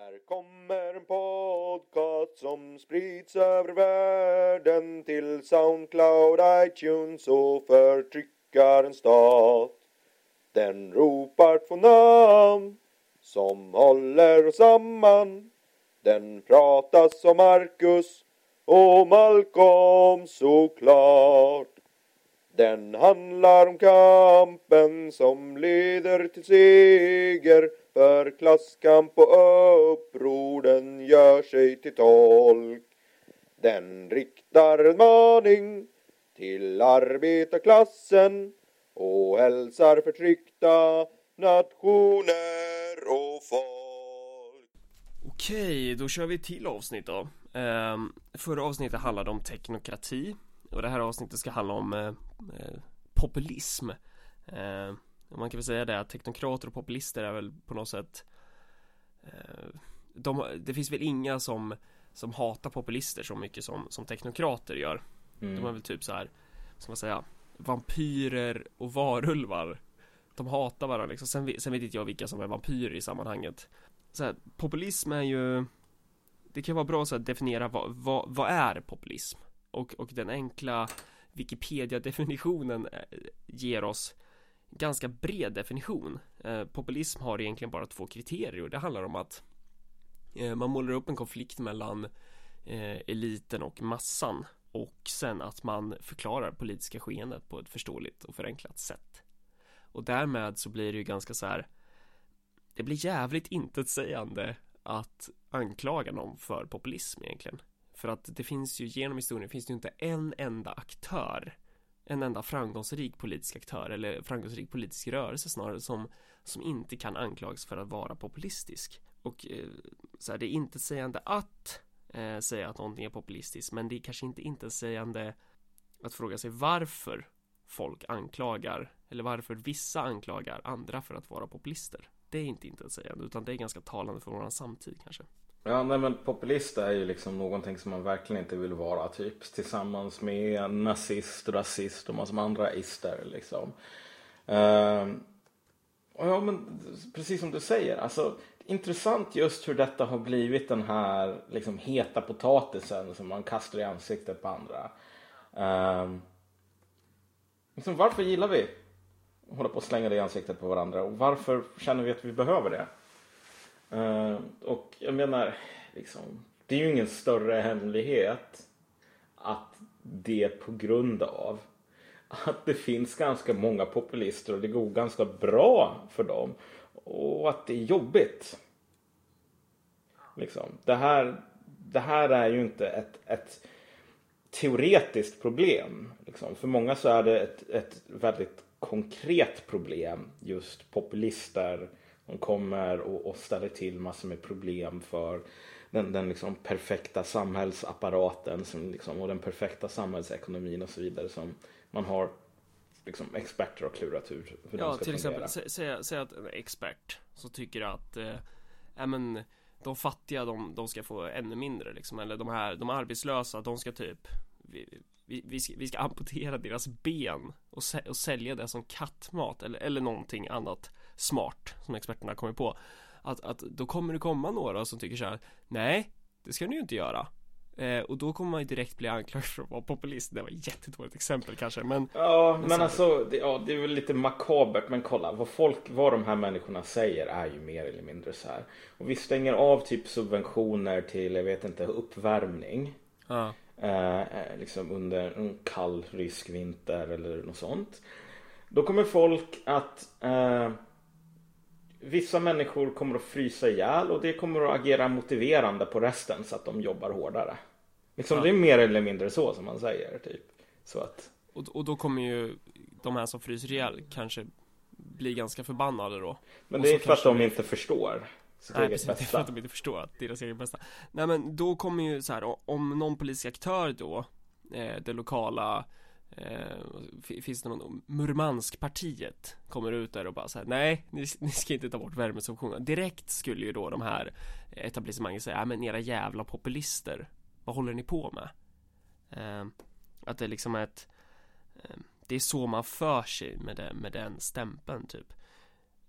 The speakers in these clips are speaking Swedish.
Här kommer en podcast som sprids över världen till Soundcloud, iTunes och förtryckarens stat. Den ropar två namn som håller oss samman. Den pratas om Marcus och Malcolm såklart. Den handlar om kampen som leder till seger för klasskamp och uppror den gör sig till tolk. Den riktar en maning till arbetarklassen och hälsar förtryckta nationer och folk. Okej, då kör vi ett till avsnitt då. Ehm, förra avsnittet handlade om teknokrati och det här avsnittet ska handla om eh, eh populism. Ehm, man kan väl säga det att teknokrater och populister är väl på något sätt eh, de, Det finns väl inga som Som hatar populister så mycket som, som teknokrater gör Mm. De är väl typ så här Ska man säga Vampyrer och varulvar De hatar varandra liksom. sen, vet- sen vet inte jag vilka som är vampyrer i sammanhanget så här, Populism är ju Det kan vara bra så att definiera vad, vad, vad är populism? Och, och den enkla Wikipedia-definitionen eh, ger oss ganska bred definition. Eh, populism har egentligen bara två kriterier och det handlar om att eh, man målar upp en konflikt mellan eh, eliten och massan och sen att man förklarar politiska skeendet på ett förståeligt och förenklat sätt. Och därmed så blir det ju ganska så här det blir jävligt intetsägande att anklaga någon för populism egentligen. För att det finns ju genom historien finns det ju inte en enda aktör en enda framgångsrik politisk aktör eller framgångsrik politisk rörelse snarare som som inte kan anklagas för att vara populistisk. Och eh, så här, det är inte sägande att eh, säga att någonting är populistiskt men det är kanske inte inte sägande att fråga sig varför folk anklagar eller varför vissa anklagar andra för att vara populister. Det är inte intetsägande utan det är ganska talande för våran samtid kanske. Ja, nej men populist är ju liksom någonting som man verkligen inte vill vara typ tillsammans med nazist, rasist och massor med andra ister liksom. Uh, ja, men precis som du säger, alltså intressant just hur detta har blivit den här liksom heta potatisen som man kastar i ansiktet på andra. Uh, liksom, varför gillar vi att hålla på och slänga det i ansiktet på varandra och varför känner vi att vi behöver det? Eh, och jag menar, liksom, det är ju ingen större hemlighet att det är på grund av att det finns ganska många populister och det går ganska bra för dem. Och att det är jobbigt. Liksom. Det, här, det här är ju inte ett, ett teoretiskt problem. Liksom. För många så är det ett, ett väldigt konkret problem. Just populister som kommer och, och ställer till massor med problem för den, den liksom perfekta samhällsapparaten som liksom, och den perfekta samhällsekonomin och så vidare som man har liksom, experter har klurat ut hur Ja, de ska till fungera. exempel, sä- säg, säg att en expert så tycker att eh, men, de fattiga de, de ska få ännu mindre liksom, eller de här, de arbetslösa de ska typ vi, vi, vi, ska, vi ska amputera deras ben och, sä, och sälja det som kattmat eller, eller någonting annat smart som experterna kommer på att, att då kommer det komma några som tycker så här nej det ska ni ju inte göra eh, och då kommer man ju direkt bli anklagad för att vara populist det var ett jättedåligt exempel kanske men Ja, men så- alltså det, ja, det är väl lite makabert men kolla vad folk, vad de här människorna säger är ju mer eller mindre så här. Och vi stänger av typ subventioner till, jag vet inte, uppvärmning. ja, Eh, eh, liksom under en kall rysk vinter eller något sånt. Då kommer folk att eh, Vissa människor kommer att frysa ihjäl och det kommer att agera motiverande på resten så att de jobbar hårdare. Liksom Ja. Det är mer eller mindre så som man säger. Typ. Så att och, och då kommer ju de här som fryser ihjäl kanske bli ganska förbannade då Men det är så för att de inte förstår sitt Nej eget precis, det är för bästa. att de inte förstår att deras egen bästa Nej men då kommer ju så här om någon politisk aktör då eh, Det lokala eh, Finns det någon Murmanskpartiet Kommer ut där och bara så här, nej ni, ni ska inte ta bort värmesubventionerna Direkt skulle ju då de här etablissemangen säga, "Ja, men era jävla populister Vad håller ni på med? Eh, att det liksom är ett eh, Det är så man för sig med, det, med den stämpeln typ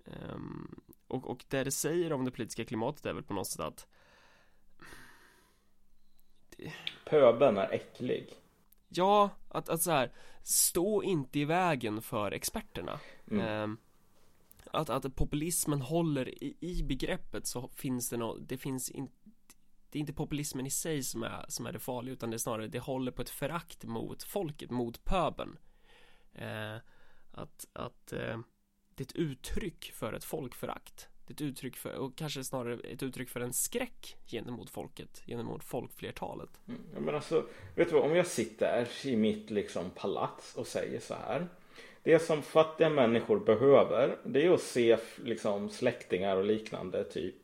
ehm, och, och det det säger om det politiska klimatet är väl på något sätt att Pöben är äcklig. Ja, att, att så här, stå inte i vägen för experterna. Mm. Ehm, att, att populismen håller i, i begreppet så finns det något, det finns inte det är inte populismen i sig som är, som är det farliga utan det är snarare det håller på ett förakt mot folket, mot pöbeln. Eh, att att eh, det är ett uttryck för ett folkförakt. Det är ett uttryck för, och kanske snarare ett uttryck för en skräck gentemot folket, gentemot folkflertalet. Mm, ja, men alltså, vet du vad, om jag sitter i mitt liksom palats och säger så här. Det som fattiga människor behöver, det är att se liksom släktingar och liknande typ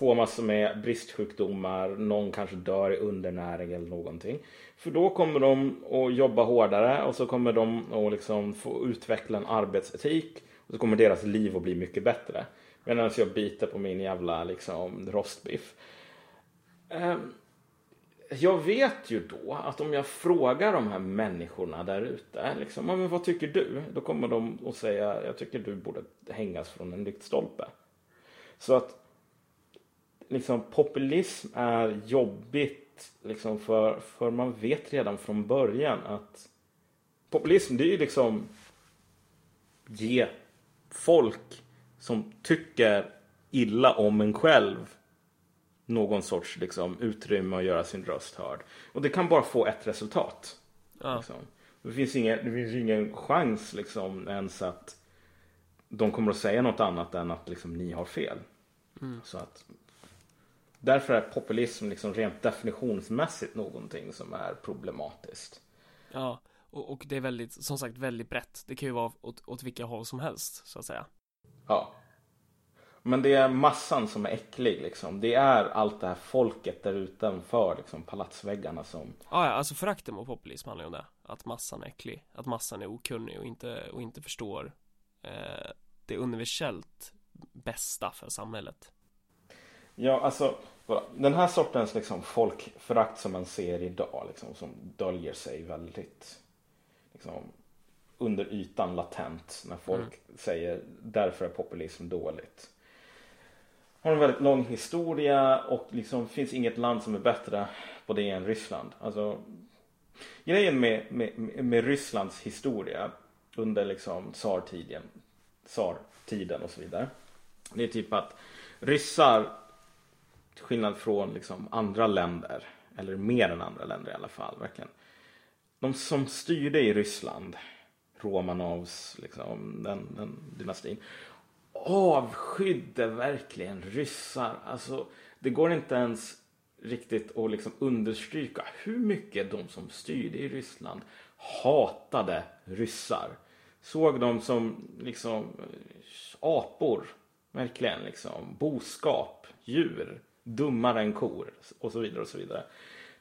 få massor med bristsjukdomar, någon kanske dör i undernäring eller någonting. För då kommer de att jobba hårdare och så kommer de att liksom få utveckla en arbetsetik och så kommer deras liv att bli mycket bättre. Medan jag biter på min jävla liksom rostbiff. Ehm, jag vet ju då att om jag frågar de här människorna där ute, liksom, men vad tycker du? Då kommer de att säga, jag tycker du borde hängas från en lyktstolpe. Så att liksom populism är jobbigt liksom för, för man vet redan från början att populism det är ju liksom ge folk som tycker illa om en själv någon sorts liksom, utrymme att göra sin röst hörd. Och det kan bara få ett resultat. Ja. Liksom. Det, finns ingen, det finns ingen chans liksom, ens att de kommer att säga något annat än att liksom, ni har fel. Så att, därför är populism liksom, rent definitionsmässigt någonting som är problematiskt. Ja, och, och det är väldigt, som sagt, väldigt brett. Det kan ju vara åt, åt vilka håll som helst, så att säga. Ja. Men det är massan som är äcklig liksom. Det är allt det här folket där utanför liksom, palatsväggarna som Ja, ja, alltså förakten mot populism handlar ju om det. Att massan är äcklig, att massan är okunnig och inte, och inte förstår eh, det universellt bästa för samhället. Ja, alltså den här sortens liksom, folkförakt som man ser idag, liksom, som döljer sig väldigt liksom, under ytan latent när folk säger därför är populism dåligt. Har en väldigt lång historia och liksom finns inget land som är bättre på det än Ryssland. Alltså, grejen med, med, med Rysslands historia under liksom tsartiden, tsartiden och så vidare. Det är typ att ryssar till skillnad från liksom andra länder, eller mer än andra länder i alla fall, verkligen. De som styrde i Ryssland, Romanovs, liksom, den, den dynastin, avskydde verkligen ryssar. Alltså, det går inte ens riktigt att liksom understryka hur mycket de som styrde i Ryssland hatade ryssar. Såg dem som liksom apor, verkligen liksom boskap, djur, dummare än kor och så vidare och så vidare.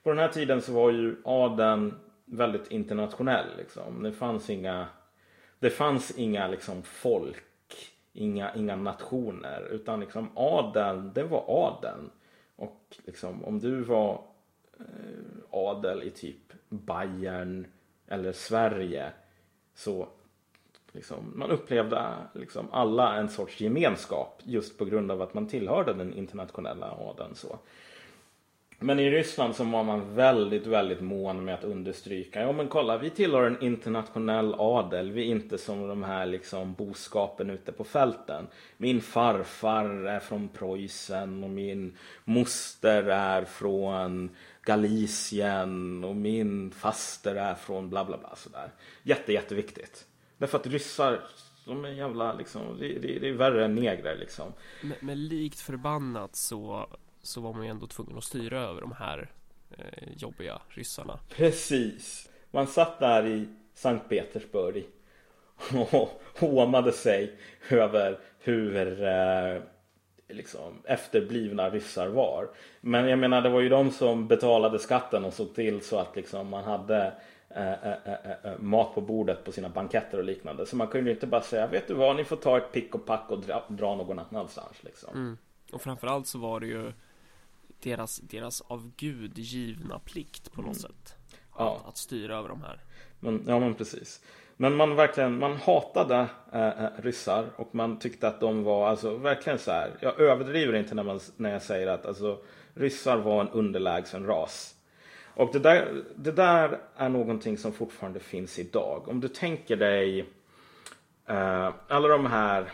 På den här tiden så var ju adeln väldigt internationell liksom. Det fanns inga det fanns inga liksom folk, inga, inga nationer utan liksom adeln, det var adeln. Och liksom om du var eh, adel i typ Bayern eller Sverige så liksom, man upplevde liksom alla en sorts gemenskap just på grund av att man tillhörde den internationella adeln. Så. Men i Ryssland så var man väldigt, väldigt mån med att understryka. Ja men kolla, vi tillhör en internationell adel. Vi är inte som de här liksom boskapen ute på fälten. Min farfar är från Preussen och min moster är från Galicien och min faster är från bla bla bla sådär. Jätte, jätteviktigt. Därför att ryssar, de är jävla liksom, det, det, det är värre än negrer liksom. Men, men likt förbannat så, så var man ju ändå tvungen att styra över de här eh, jobbiga ryssarna. Precis. Man satt där i Sankt Petersburg och hånade sig över hur eh, liksom, efterblivna ryssar var. Men jag menar, det var ju de som betalade skatten och såg till så att liksom, man hade eh, eh, eh, mat på bordet på sina banketter och liknande. Så man kunde ju inte bara säga, vet du vad, ni får ta ett pick och pack och dra, dra någon annanstans. Liksom. Mm. Och framförallt så var det ju deras, deras av Gud givna plikt på något sätt. Att, Ja. att styra över de här. Men, ja men precis. Men man verkligen, man hatade äh, ryssar och man tyckte att de var alltså verkligen så här. Jag överdriver inte när, man, när jag säger att alltså, ryssar var en underlägsen ras. Och det där, det där är någonting som fortfarande finns idag. Om du tänker dig uh, alla de här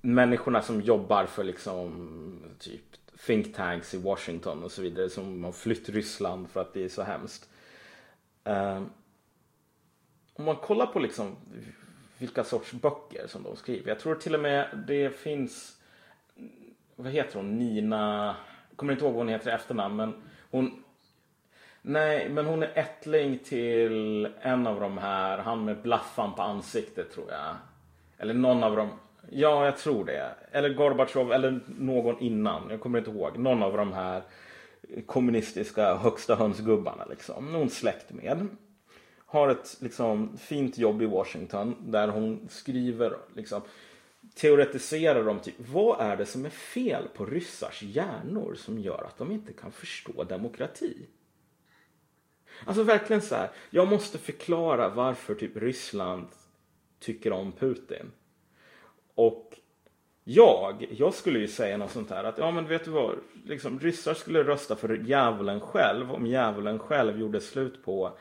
människorna som jobbar för liksom typ think tanks i Washington och så vidare som har flytt Ryssland för att det är så hemskt. Um, om man kollar på liksom vilka sorts böcker som de skriver. Jag tror till och med det finns, vad heter hon, Nina, jag kommer inte ihåg vad hon heter i efternamn men hon Nej, men hon är ättling till en av de här, han med blaffan på ansiktet tror jag. Eller någon av dem. Ja, jag tror det. Eller Gorbatjov eller någon innan. Jag kommer inte ihåg. Någon av de här kommunistiska högsta hönsgubbarna liksom. Någon släkt med. Har ett liksom fint jobb i Washington där hon skriver liksom teoretiserar om typ vad är det som är fel på ryssars hjärnor som gör att de inte kan förstå demokrati? Alltså verkligen så här. Jag måste förklara varför typ Ryssland tycker om Putin. Och jag, jag skulle ju säga något sånt här att ja men vet du vad, liksom, ryssar skulle rösta för djävulen själv om djävulen själv gjorde slut på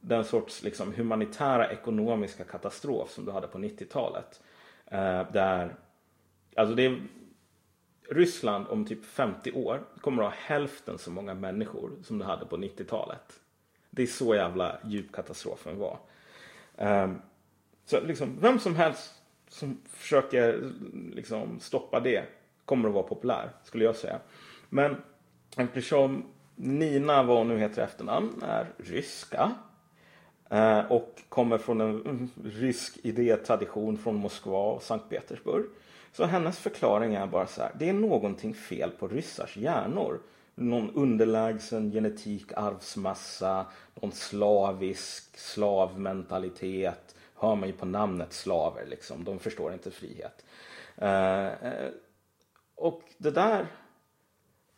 den sorts liksom, humanitära ekonomiska katastrof som du hade på 90-talet. Eh, där, alltså det är, Ryssland om typ 50 år kommer att ha hälften så många människor som det hade på 90-talet. Det är så jävla djup katastrofen var. Eh, så liksom, vem som helst som försöker liksom, stoppa det kommer att vara populär, skulle jag säga. Men eftersom Nina, vad hon nu heter i efternamn, är ryska eh, och kommer från en rysk idétradition från Moskva och Sankt Petersburg. Så hennes förklaring är bara så här, det är någonting fel på ryssars hjärnor någon underlägsen genetik, arvsmassa, någon slavisk slavmentalitet. Hör man ju på namnet slaver liksom. De förstår inte frihet. Eh, eh och det där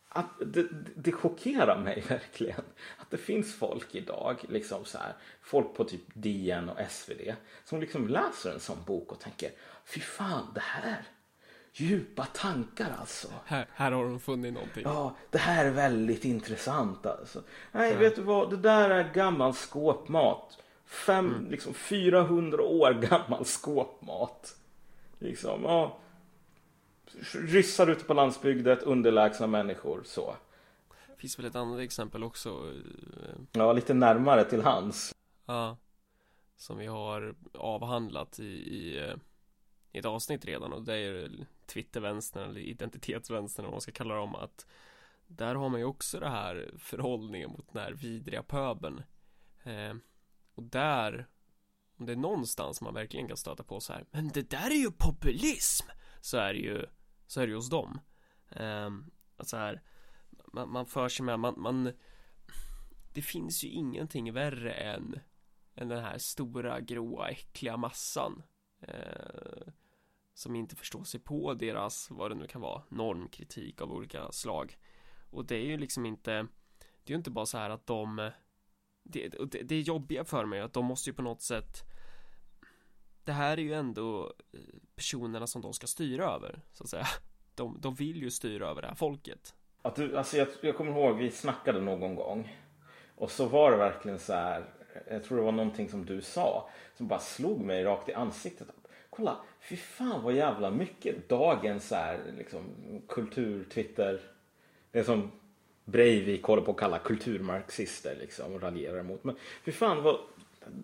att det, det chockerar mig verkligen att det finns folk idag, liksom så här, folk på typ DN och SvD som liksom läser en sån bok och tänker fy fan det här Djupa tankar alltså. Här, här har de funnit någonting. Ja, det här är väldigt intressant alltså. Nej, ja. vet du vad? Det där är gammal skåpmat. Fem, mm. liksom 400 år gammal skåpmat. Liksom, ja. Ryssar ute på landsbygden, underlägsna människor, så. Det finns väl ett annat exempel också. Eh, ja, lite närmare till hans. Ja. Som vi har avhandlat i, i eh, i ett avsnitt redan och det är Twittervänstern eller identitetsvänstern om man ska kalla dem att där har man ju också det här förhållningen mot den här vidriga pöbeln eh, och där om det är någonstans man verkligen kan stöta på så här men det där är ju populism så är det ju så är det ju hos dem eh, att så här man, man för sig med man, man det finns ju ingenting värre än än den här stora gråa äckliga massan eh, som inte förstår sig på deras, vad det nu kan vara, normkritik av olika slag. Och det är ju liksom inte, det är ju inte bara så här att de, det, det, det är jobbiga för mig att de måste ju på något sätt, det här är ju ändå eh, personerna som de ska styra över, så att säga. De, de vill ju styra över det här folket. Att du, alltså jag, jag kommer ihåg, vi snackade någon gång. Och så var det verkligen så här, jag tror det var någonting som du sa, som bara slog mig rakt i ansiktet kolla, fy fan vad jävla mycket dagens är liksom, kultur-twitter. Det som Breivik håller på att kalla kulturmarxister liksom och raljerar emot. Men fy fan vad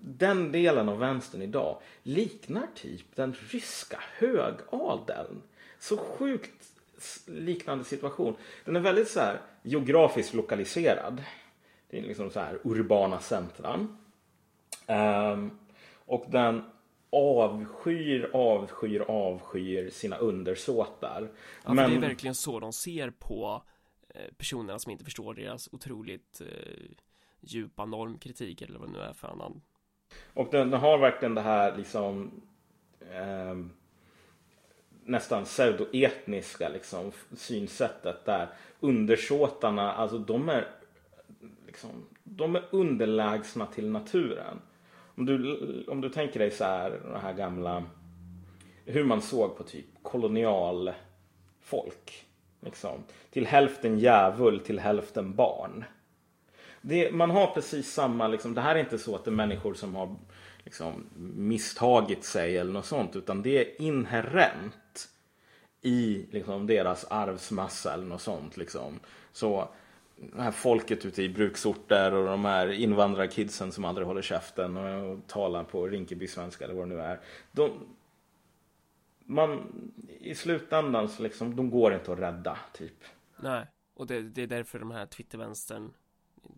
den delen av vänstern idag liknar typ den ryska högadeln. Så sjukt liknande situation. Den är väldigt så här geografiskt lokaliserad. Det är liksom så här urbana centran. Um, och den avskyr, avskyr, avskyr sina undersåtar. Ja, Men... det är verkligen så de ser på Eh, personerna som inte förstår deras otroligt eh, djupa normkritik eller vad det nu är för annan. Och den, den har verkligen det här liksom eh, nästan pseudoetniska liksom synsättet där undersåtarna, alltså de är liksom de är underlägsna till naturen. Om du, om du tänker dig så här, de här gamla, hur man såg på typ kolonialfolk. Liksom. Till hälften djävul, till hälften barn. Det, man har precis samma, liksom, det här är inte så att det är människor som har liksom, misstagit sig eller något sånt, utan det är inherent i liksom, deras arvsmassa eller något sånt. Liksom. Så det här folket ute i bruksorter och de här invandrarkidsen som aldrig håller käften och, talar på Rinkeby-svenska eller vad det nu är. De, man, I slutändan så liksom, de går inte att rädda, typ. Nej, och det, det är därför de här Twittervänstern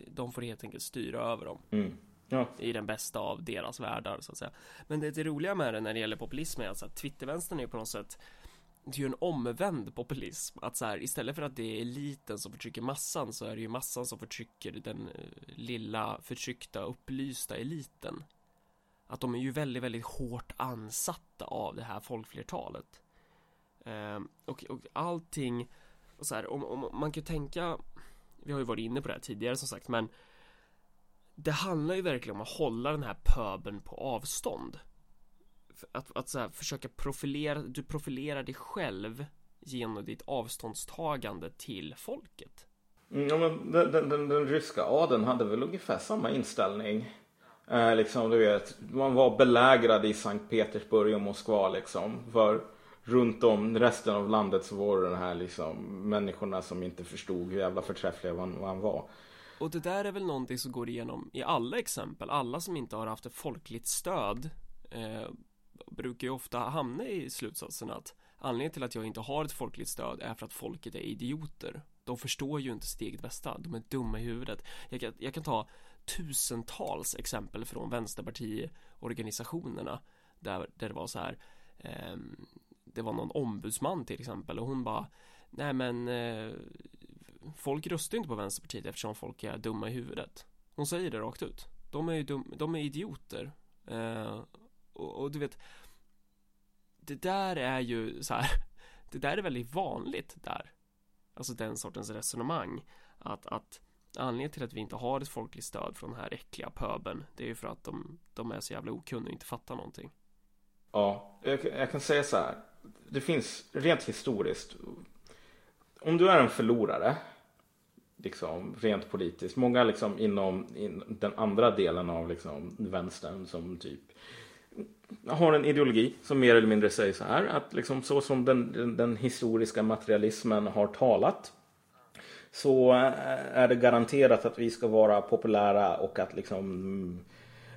de får helt enkelt styra över dem. Mm. Ja. I den bästa av deras världar så att säga. Men det, det roliga med det när det gäller populism är alltså att Twittervänstern är på något sätt det är ju en omvänd populism att så här istället för att det är eliten som förtrycker massan så är det ju massan som förtrycker den eh, lilla förtryckta upplysta eliten att de är ju väldigt väldigt hårt ansatta av det här folkflertalet Eh, och, och allting och så här, om, om man kan tänka vi har ju varit inne på det här tidigare som sagt men det handlar ju verkligen om att hålla den här pöbeln på avstånd att, att så här, försöka profilera, du profilerar dig själv genom ditt avståndstagande till folket. Mm, ja, men den, den, den, den ryska adeln hade väl ungefär samma inställning. Eh, liksom, du vet, man var belägrad i Sankt Petersburg och Moskva liksom. För runt om resten av landet så var det den här liksom människorna som inte förstod hur jävla förträffliga man, man var. Och det där är väl någonting som går igenom i alla exempel. Alla som inte har haft ett folkligt stöd eh, brukar ju ofta hamna i slutsatsen att anledningen till att jag inte har ett folkligt stöd är för att folket är idioter. De förstår ju inte sitt eget bästa. De är dumma i huvudet. Jag kan, jag kan ta tusentals exempel från vänsterpartiorganisationerna där, där det var så här eh, det var någon ombudsman till exempel och hon bara Nej men eh, Folk röstar inte på Vänsterpartiet eftersom folk är dumma i huvudet. Hon säger det rakt ut. De är ju dum, de är idioter. Eh, och, och, du vet Det där är ju så här Det där är väldigt vanligt där. Alltså den sortens resonemang. Att, att Anledningen till att vi inte har ett folkligt stöd från den här äckliga pöben Det är ju för att de, de är så jävla okunniga och inte fattar någonting Ja, jag, jag kan säga så här det finns rent historiskt. Om du är en förlorare, liksom rent politiskt. Många liksom inom in, den andra delen av liksom vänstern som typ har en ideologi som mer eller mindre säger så här att liksom så som den, den, den historiska materialismen har talat så är det garanterat att vi ska vara populära och att liksom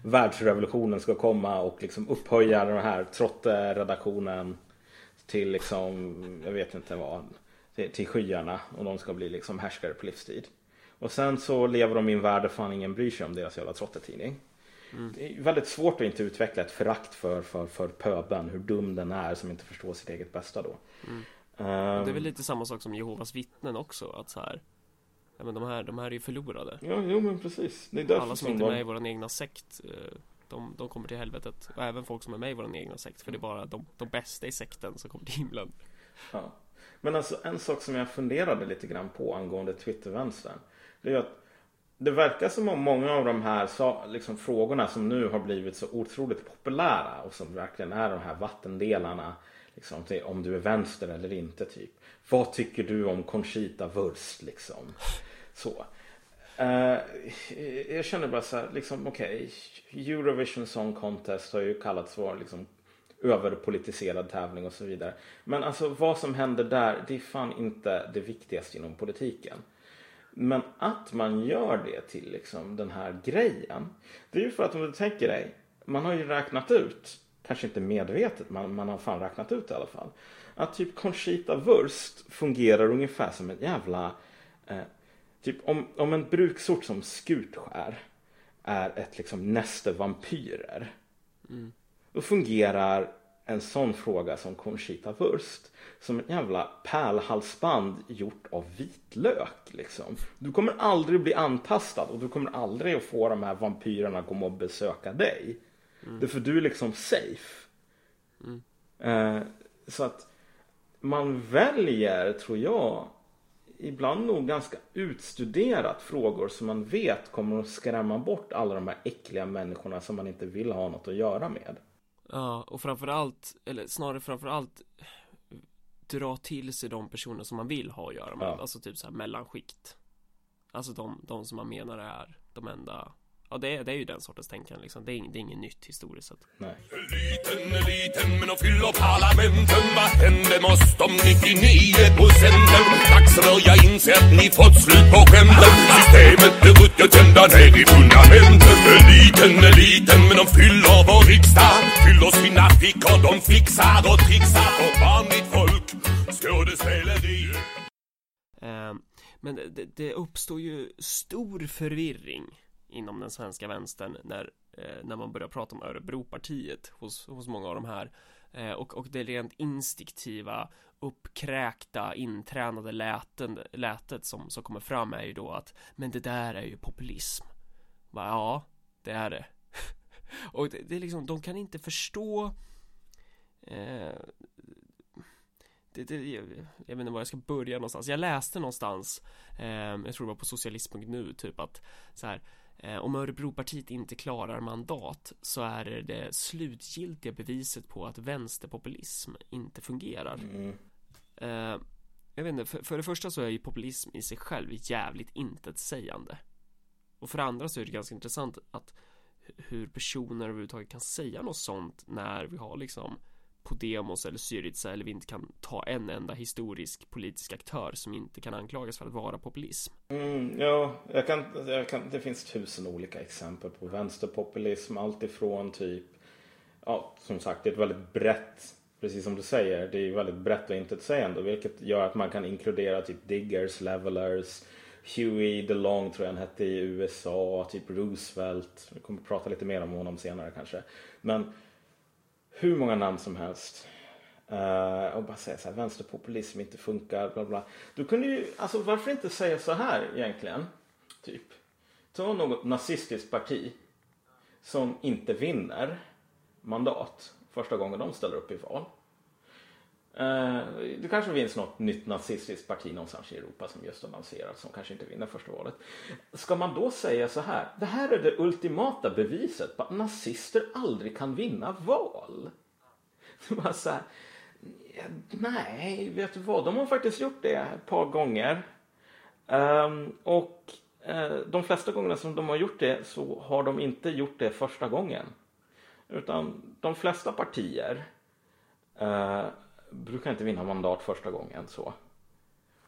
världsrevolutionen ska komma och liksom upphöja den här trotte-redaktionen till liksom, jag vet inte vad, till, till skyarna och de ska bli liksom härskare på livstid. Och sen så lever de i en värld där fan ingen bryr sig om deras jävla trottetidning. Mm. Det är väldigt svårt att inte utveckla ett förakt för, för, för pöben, hur dum den är som inte förstår sitt eget bästa då. Mm. Um, det är väl lite samma sak som Jehovas vittnen också, att så här Ja men de här, de här är ju förlorade Ja, jo men precis Alla som, som inte är med i våran egna sekt eh, de, de kommer till helvetet. Och även folk som är med i vår egna sekt. För det är bara de, de bästa i sekten som kommer till himlen. Ja. Men alltså en sak som jag funderade lite grann på angående Twittervänstern. Det är att det verkar som om många av de här liksom, frågorna som nu har blivit så otroligt populära och som verkligen är de här vattendelarna. Liksom, om du är vänster eller inte typ. Vad tycker du om Conchita Wurst liksom? Så. Uh, jag känner bara så här, liksom okej. Okay, Eurovision Song Contest har ju kallats för liksom överpolitiserad tävling och så vidare. Men alltså vad som händer där, det är fan inte det viktigaste inom politiken. Men att man gör det till liksom den här grejen. Det är ju för att om du tänker dig, man har ju räknat ut, kanske inte medvetet, men man har fan räknat ut i alla fall. Att typ Conchita Wurst fungerar ungefär som en jävla eh, Typ om, om en bruksort som Skutskär är ett liksom näste vampyrer. Mm. Då fungerar en sån fråga som Conchita Wurst som ett jävla pärlhalsband gjort av vitlök liksom. Du kommer aldrig bli antastad och du kommer aldrig att få de här vampyrerna komma och besöka dig. Mm. Det för du är liksom safe. Mm. Eh, så att man väljer, tror jag, ibland nog ganska utstuderat frågor som man vet kommer att skrämma bort alla de här äckliga människorna som man inte vill ha något att göra med. Ja, och framförallt, eller snarare framförallt dra till sig de personer som man vill ha att göra med. Ja. Alltså typ så här mellanskikt. Alltså de, de som man menar är de enda Ja det är, det är ju den sortens tänkande liksom. Det är, det är inget nytt historiskt sett. Nej. Liten, liten, men de fyller parlamenten. Vad hände med oss de 99 procenten? Dags att börja inse att ni fått slut på skämten. Systemet är ruttet ända ner i fundamenten. Liten, liten, men de fyller vår riksdag. Fyller sina fickor, de fixar och trixar för vanligt folk. Skådespeleri. Eh, men det, det uppstår ju stor förvirring inom den svenska vänstern när, eh, när man börjar prata om Örebropartiet hos, hos många av de här. Eh, och, och det rent instinktiva uppkräkta intränade läten, lätet som, som kommer fram är ju då att men det där är ju populism. Va, ja, det är det. Och det, det är liksom, de kan inte förstå eh, det, det, jag, jag vet inte var jag ska börja någonstans. Jag läste någonstans, eh, jag tror det var på socialist.nu, typ att så här, om Örebropartiet inte klarar mandat så är det det slutgiltiga beviset på att vänsterpopulism inte fungerar. Mm. Eh, jag vet inte, för, för det första så är ju populism i sig själv jävligt intetsägande. Och för det andra så är det ganska intressant att hu- hur personer överhuvudtaget kan säga något sånt när vi har liksom Podemos eller Syriza eller vi inte kan ta en enda historisk politisk aktör som inte kan anklagas för att vara populism. Mm, ja, jag kan, jag kan, det finns tusen olika exempel på vänsterpopulism. Allt ifrån typ, ja som sagt det är ett väldigt brett, precis som du säger, det är väldigt brett och intetsägande. Vilket gör att man kan inkludera typ diggers, levelers, Huey DeLong tror jag han hette i USA, typ Roosevelt. Vi kommer att prata lite mer om honom senare kanske. Men hur många namn som helst. Uh, och bara säga så här, vänsterpopulism inte funkar, bla bla. Du kunde ju, alltså varför inte säga så här egentligen? Typ. Ta något nazistiskt parti som inte vinner mandat första gången de ställer upp i val. Eh, det kanske finns något nytt nazistiskt parti någonstans i Europa som just har lanserats som kanske inte vinner första valet. Ska man då säga så här? Det här är det ultimata beviset på att nazister aldrig kan vinna val. Det var så här, nej, vet du vad? De har faktiskt gjort det ett par gånger. Ehm, och eh, de flesta gångerna som de har gjort det så har de inte gjort det första gången. Utan de flesta partier eh, brukar inte vinna mandat första gången så.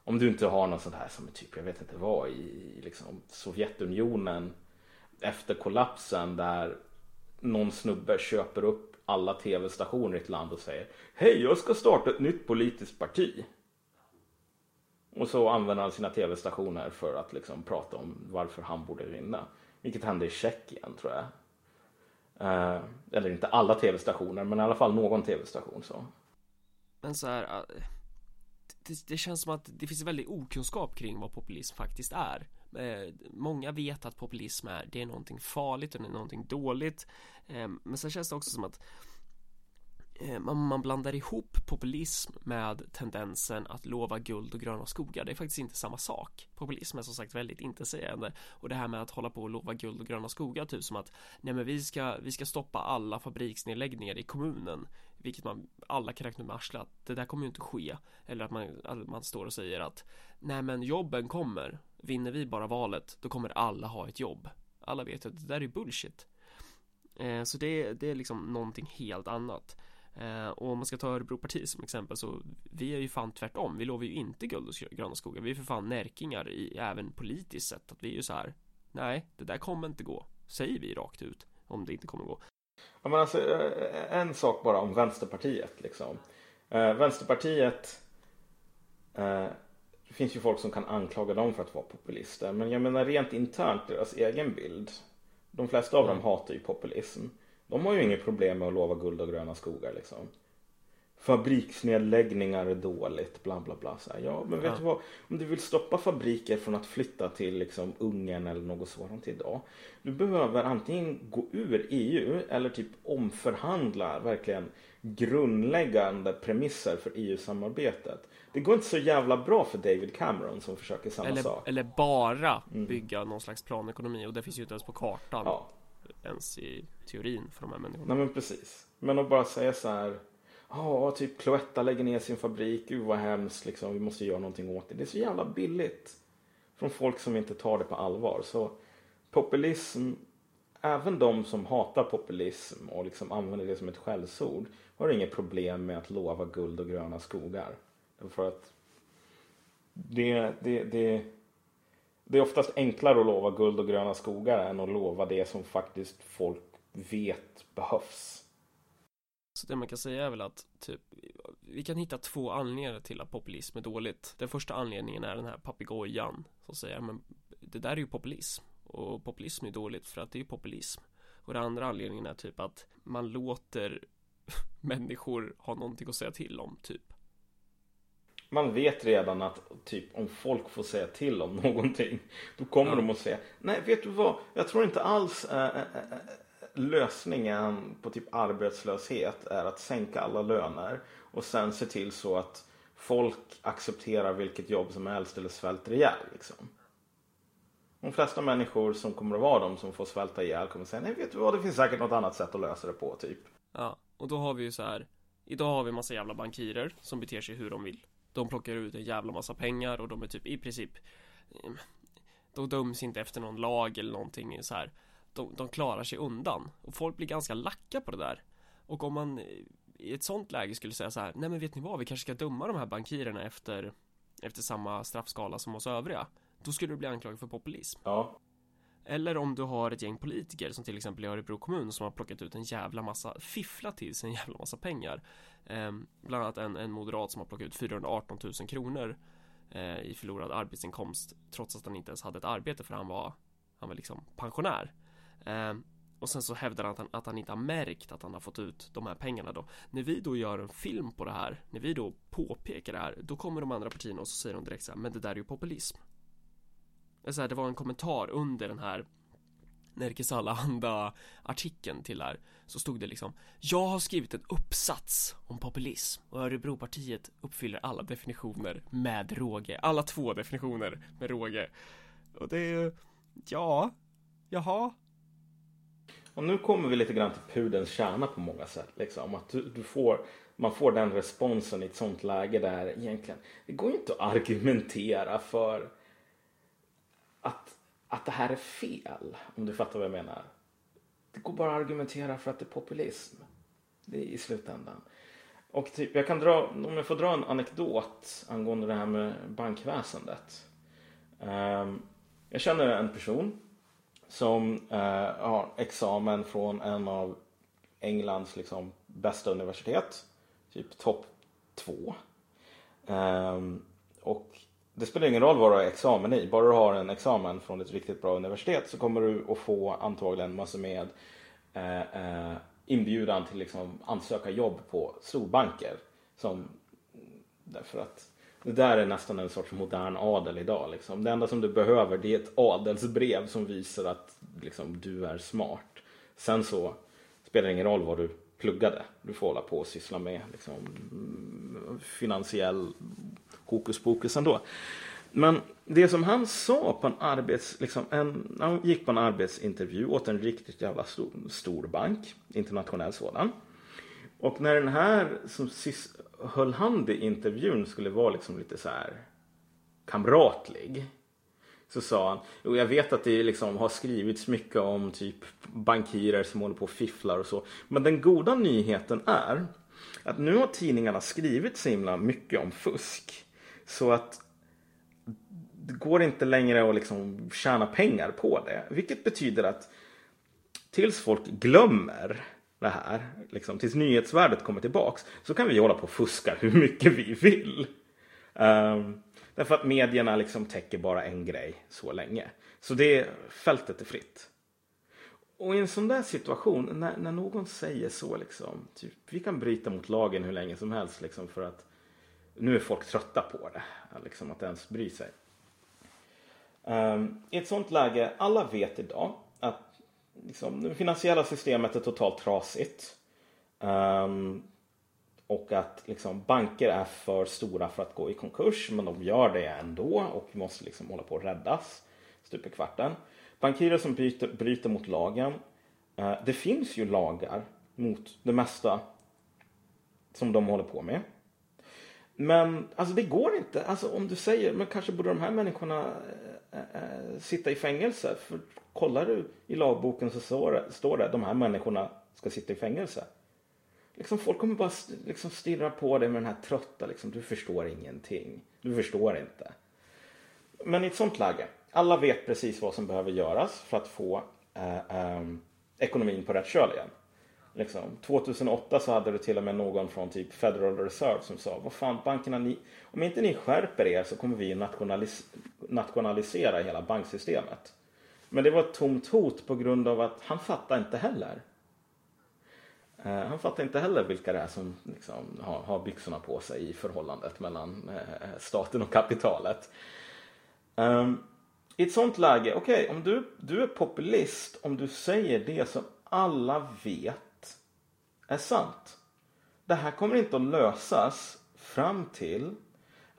Om du inte har något sånt här som typ, jag vet inte vad, i liksom Sovjetunionen efter kollapsen där någon snubbe köper upp alla tv-stationer i ett land och säger Hej, jag ska starta ett nytt politiskt parti. Och så använder han sina tv-stationer för att liksom prata om varför han borde vinna. Vilket hände i Tjeckien tror jag. Eh, eller inte alla tv-stationer, men i alla fall någon tv-station så. Men så här, äh, det, det känns som att det finns en väldig okunskap kring vad populism faktiskt är. Eh, många vet att populism är, det är någonting farligt och det är någonting dåligt. Ehm, men sen känns det också som att Eh, man, blandar ihop populism med tendensen att lova guld och gröna skogar. Det är faktiskt inte samma sak. Populism är som sagt väldigt intetsägande och det här med att hålla på och lova guld och gröna skogar, typ som att nej men vi ska, vi ska stoppa alla fabriksnedläggningar i kommunen, vilket man alla kan räkna med arslet att det där kommer ju inte ske. Eller att man, att man står och säger att nej men jobben kommer, vinner vi bara valet, då kommer alla ha ett jobb. Alla vet att det där är bullshit. Eh, så det, det är liksom någonting helt annat. Eh, och om man ska ta Örebropartiet som exempel så vi är ju fan tvärtom. Vi lovar ju inte guld och gröna skogar. Vi är för fan närkingar i även politiskt sett. Att vi är ju så här. Nej, det där kommer inte gå. Säger vi rakt ut om det inte kommer gå. Ja, men alltså, eh, en sak bara om Vänsterpartiet. Liksom. Eh, Vänsterpartiet. Eh, det finns ju folk som kan anklaga dem för att vara populister. Men jag menar rent internt deras egen bild. De flesta av dem hatar ju populism. De har ju inget problem med att lova guld och gröna skogar liksom. Fabriksnedläggningar är dåligt, bla bla bla. Så här, ja, men vet Ja. du vad? Om du vill stoppa fabriker från att flytta till liksom Ungern eller något sådant idag. Du behöver antingen gå ur EU eller typ omförhandla verkligen grundläggande premisser för EU-samarbetet. Det går inte så jävla bra för David Cameron som försöker samma Eller, sak. eller bara bygga någon slags planekonomi och det finns ju inte ens på kartan. Ja, Ens i teorin för de här människorna. nej men precis. Men att bara säga så här. Ja, typ Cloetta lägger ner sin fabrik. Gud vad hemskt liksom. Vi måste göra någonting åt det. Det är så jävla billigt. Från folk som inte tar det på allvar. Så populism, även de som hatar populism och liksom använder det som ett skällsord har inget problem med att lova guld och gröna skogar. För att det, det, det, det är oftast enklare att lova guld och gröna skogar än att lova det som faktiskt folk vet behövs. Så det man kan säga är väl att typ Vi kan hitta två anledningar till att populism är dåligt. Den första anledningen är den här papegojan Som säger men det där är ju populism. Och populism är dåligt för att det är ju populism. Och den andra anledningen är typ att man låter människor ha någonting att säga till om typ. Man vet redan att typ om folk får säga till om någonting då kommer Ja. de att säga nej vet du vad jag tror inte alls äh, äh, lösningen på typ arbetslöshet är att sänka alla löner och sen se till så att folk accepterar vilket jobb som helst eller svälter ihjäl liksom. De flesta människor som kommer att vara de som får svälta ihjäl kommer att säga nej vet du vad det finns säkert något annat sätt att lösa det på typ. Ja, och då har vi ju så här Idag har vi massa jävla bankirer som beter sig hur de vill de plockar ut en jävla massa pengar och de är typ i princip eh, De döms inte efter någon lag eller någonting så här. De, de klarar sig undan. Och folk blir ganska lacka på det där. Och om man eh, i ett sånt läge skulle säga så här Nej men vet ni vad, vi kanske ska döma de här bankirerna efter Efter samma straffskala som oss övriga. Då skulle du bli anklagad för populism. Ja, eller om du har ett gäng politiker som till exempel i Örebro kommun som har plockat ut en jävla massa, fifflat till sig en jävla massa pengar. Eh, bland annat en, en moderat som har plockat ut 418 000 kronor eh, i förlorad arbetsinkomst trots att han inte ens hade ett arbete för han var, han var liksom pensionär. Eh, och sen så hävdar han att, han att han inte har märkt att han har fått ut de här pengarna då. När vi då gör en film på det här, när vi då påpekar det här, då kommer de andra partierna och så säger de direkt så här, men det där är ju populism. Det så här, det var en kommentar under den här Nerikes Allehanda artikeln till här Så stod det liksom Jag har skrivit en uppsats om populism och Örebropartiet uppfyller alla definitioner med råge Alla två definitioner med råge Och det är ju Ja Jaha Och nu kommer vi lite grann till pudelns kärna på många sätt. Liksom. Att du, du får, man får den responsen i ett sånt läge där egentligen det går ju inte att argumentera för att, att det här är fel. Om du fattar vad jag menar. Det går bara att argumentera för att det är populism. Det är i slutändan. Och typ, jag kan dra, om jag får dra en anekdot angående det här med bankväsendet. Um, jag känner en person som uh, har examen från en av Englands liksom, bästa universitet. Typ topp två. Um, och det spelar ingen roll vad du har examen i. Bara du har en examen från ett riktigt bra universitet så kommer du att få antagligen massor med eh, eh, inbjudan till liksom ansöka jobb på storbanker. Som, därför att det där är nästan en sorts modern adel idag. Liksom. Det enda som du behöver det är ett adelsbrev som visar att liksom, du är smart. Sen så spelar det ingen roll vad du pluggade. Du får hålla på och syssla med liksom, finansiell hokus pokus ändå. Men det som han sa på en arbets... Liksom en, han gick på en arbetsintervju åt en riktigt jävla stor, stor bank. Internationell sådan. Och när den här som sys, höll hand i intervjun skulle vara liksom lite så här kamratlig. Så sa han, jo jag vet att det liksom har skrivits mycket om typ bankirer som håller på och fifflar och så. Men den goda nyheten är att nu har tidningarna skrivit så himla mycket om fusk. Så att det går inte längre att liksom tjäna pengar på det. Vilket betyder att tills folk glömmer det här, liksom, tills nyhetsvärdet kommer tillbaks, så kan vi hålla på och fuska hur mycket vi vill. Um, därför att medierna liksom täcker bara en grej så länge. Så det fältet är fritt. Och i en sån där situation, när, när någon säger så, liksom, typ, vi kan bryta mot lagen hur länge som helst liksom, för att nu är folk trötta på det, liksom, att ens bry sig. Um, I ett sånt läge, alla vet idag att liksom, det finansiella systemet är totalt trasigt. Um, och att liksom, banker är för stora för att gå i konkurs men de gör det ändå och måste liksom hålla på att räddas stup i kvarten. Bankirer som bryter, bryter mot lagen. Uh, det finns ju lagar mot det mesta som de håller på med. Men alltså det går inte. Alltså om du säger, men kanske borde de här människorna äh, äh, sitta i fängelse. För kollar du i lagboken så står det, står det de här människorna ska sitta i fängelse. Liksom folk kommer bara liksom stirra på dig med den här trötta liksom, du förstår ingenting. Du förstår inte. Men i ett sånt läge, alla vet precis vad som behöver göras för att få äh, ekonomin på rätt köl igen. Liksom. 2008 så hade du till och med någon från typ Federal Reserve som sa vad fan bankerna ni, om inte ni skärper er så kommer vi nationalis nationalisera hela banksystemet. Men det var ett tomt hot på grund av att han fattar inte heller. Eh, han fattar inte heller vilka det är som liksom har, har byxorna på sig i förhållandet mellan eh, staten och kapitalet. Um, I ett sånt läge, okej okay, om du, du är populist, om du säger det som alla vet är sant. Det här kommer inte att lösas fram till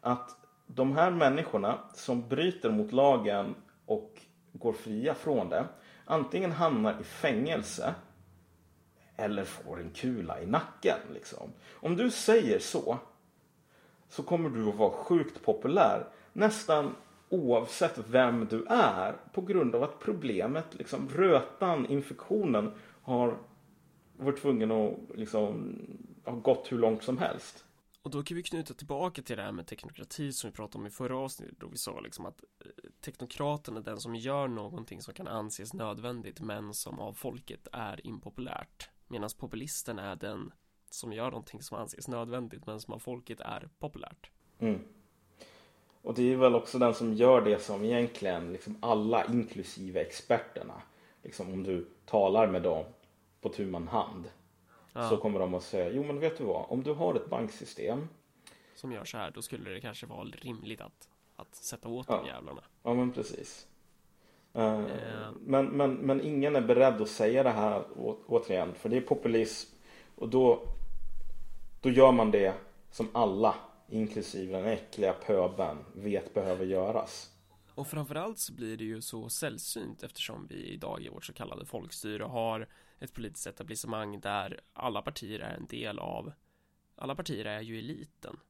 att de här människorna som bryter mot lagen och går fria från det antingen hamnar i fängelse eller får en kula i nacken. Liksom. Om du säger så så kommer du att vara sjukt populär nästan oavsett vem du är på grund av att problemet, liksom rötan, infektionen har var tvungen att liksom ha gått hur långt som helst. Och då kan vi knyta tillbaka till det här med teknokrati som vi pratade om i förra avsnittet då vi sa liksom att eh, teknokraten är den som gör någonting som kan anses nödvändigt men som av folket är impopulärt. Medan populisten är den som gör någonting som anses nödvändigt men som av folket är populärt. Mm. Och det är väl också den som gör det som egentligen liksom alla inklusive experterna. Liksom om du talar med dem på tu man hand. Ja. Så kommer de att säga, jo men vet du vad, om du har ett banksystem. Som gör så här, då skulle det kanske vara rimligt att, att sätta åt ja. de jävlarna. Ja men precis. Uh, men, men, men ingen är beredd att säga det här å, återigen, för det är populism. Och då, då gör man det som alla, inklusive den äckliga pöben, vet behöver göras. Och framförallt så blir det ju så sällsynt eftersom vi idag i vårt så kallade folkstyre har ett politiskt etablissemang där alla partier är en del av alla partier är ju eliten.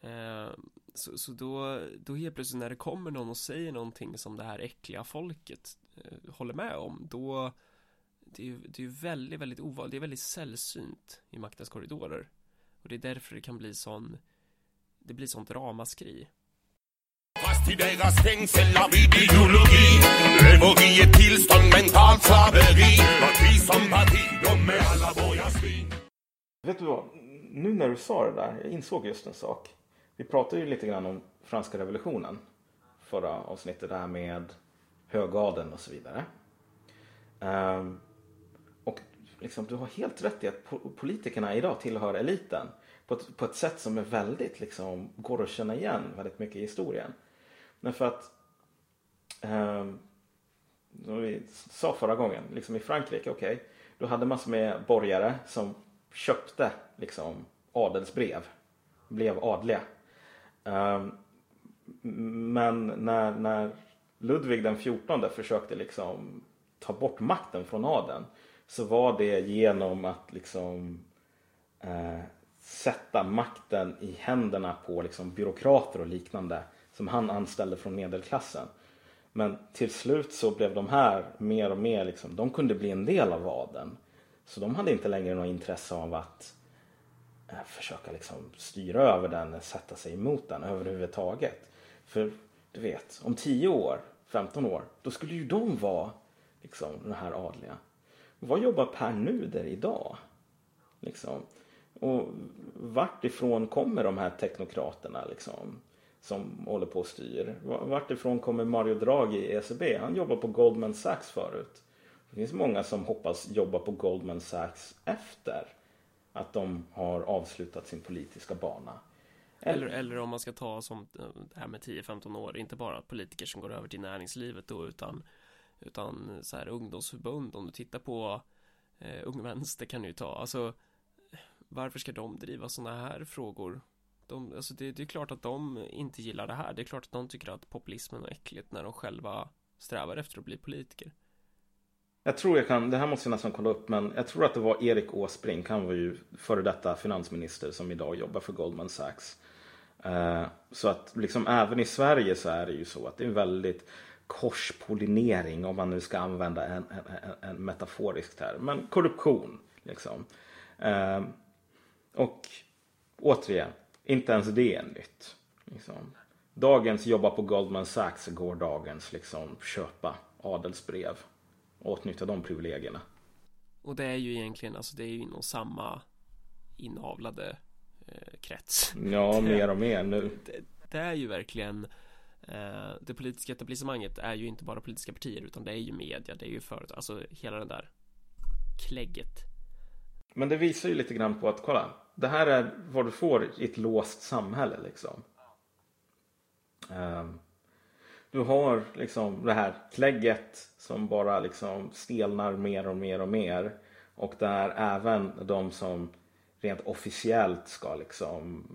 Eh, så, så då, då helt plötsligt när det kommer någon och säger någonting som det här äckliga folket eh, håller med om då det är ju det är väldigt, väldigt ovanligt, det är väldigt sällsynt i maktens korridorer. Och det är därför det kan bli sån det blir sånt ramaskri. Fast i deras stängsel har vi ideologi Lever i ett tillstånd mentalt Nu när du sa det där, jag insåg just en sak. Vi pratade ju lite grann om franska revolutionen. Förra avsnittet där med högadeln och så vidare. Um, och liksom, du har helt rätt i att politikerna idag tillhör eliten. På ett, på ett sätt som är väldigt, liksom, går att känna igen väldigt mycket i historien. Men för att um, som vi sa förra gången, liksom i Frankrike, okej, okay, då hade massor med borgare som köpte liksom adelsbrev, blev adliga. Ehm, men när, när Ludvig den fjortonde försökte liksom ta bort makten från adeln så var det genom att liksom eh, sätta makten i händerna på liksom byråkrater och liknande som han anställde från medelklassen. Men till slut så blev de här mer och mer, liksom, de kunde bli en del av adeln. Så de hade inte längre något intresse av att eh, försöka liksom styra över den, eh, sätta sig emot den överhuvudtaget. För du vet, om 10 år, 15 år, då skulle ju de vara liksom den här adliga. Vad jobbar Per Nuder idag? Liksom. Och vart ifrån kommer de här teknokraterna liksom? som håller på och styr. Vart ifrån kommer Mario Draghi i ECB? Han jobbar på Goldman Sachs förut. Det finns många som hoppas jobba på Goldman Sachs efter att de har avslutat sin politiska bana. Eller, eller om man ska ta som eh, det här med 10-15 år, inte bara politiker som går över till näringslivet då utan utan så här ungdomsförbund om du tittar på eh, Ung Vänster kan du ju ta, alltså varför ska de driva sådana här frågor? De, alltså det, det är klart att de inte gillar det här. Det är klart att de tycker att populismen är äckligt när de själva strävar efter att bli politiker. Jag tror jag kan, det här måste jag nästan kolla upp, men jag tror att det var Erik Åsbrink, han var ju före detta finansminister som idag jobbar för Goldman Sachs. Eh, så att liksom även i Sverige så är det ju så att det är väldigt korspollinering om man nu ska använda en, en, en metaforisk term. Men korruption liksom. Eh, och återigen, inte ens det är nytt. Liksom. Dagens jobba på Goldman Sachs går dagens liksom köpa adelsbrev åtnjuta de privilegierna. Och det är ju egentligen, alltså det är ju inom samma inavlade eh, krets. Ja, mer och mer nu. Det, det är ju verkligen eh, det politiska etablissemanget är ju inte bara politiska partier utan det är ju media, det är ju företag, alltså hela den där klägget. Men det visar ju lite grann på att kolla, det här är vad du får i ett låst samhälle liksom. Um, du har liksom det här klägget som bara liksom stelnar mer och mer och mer. Och där även de som rent officiellt ska liksom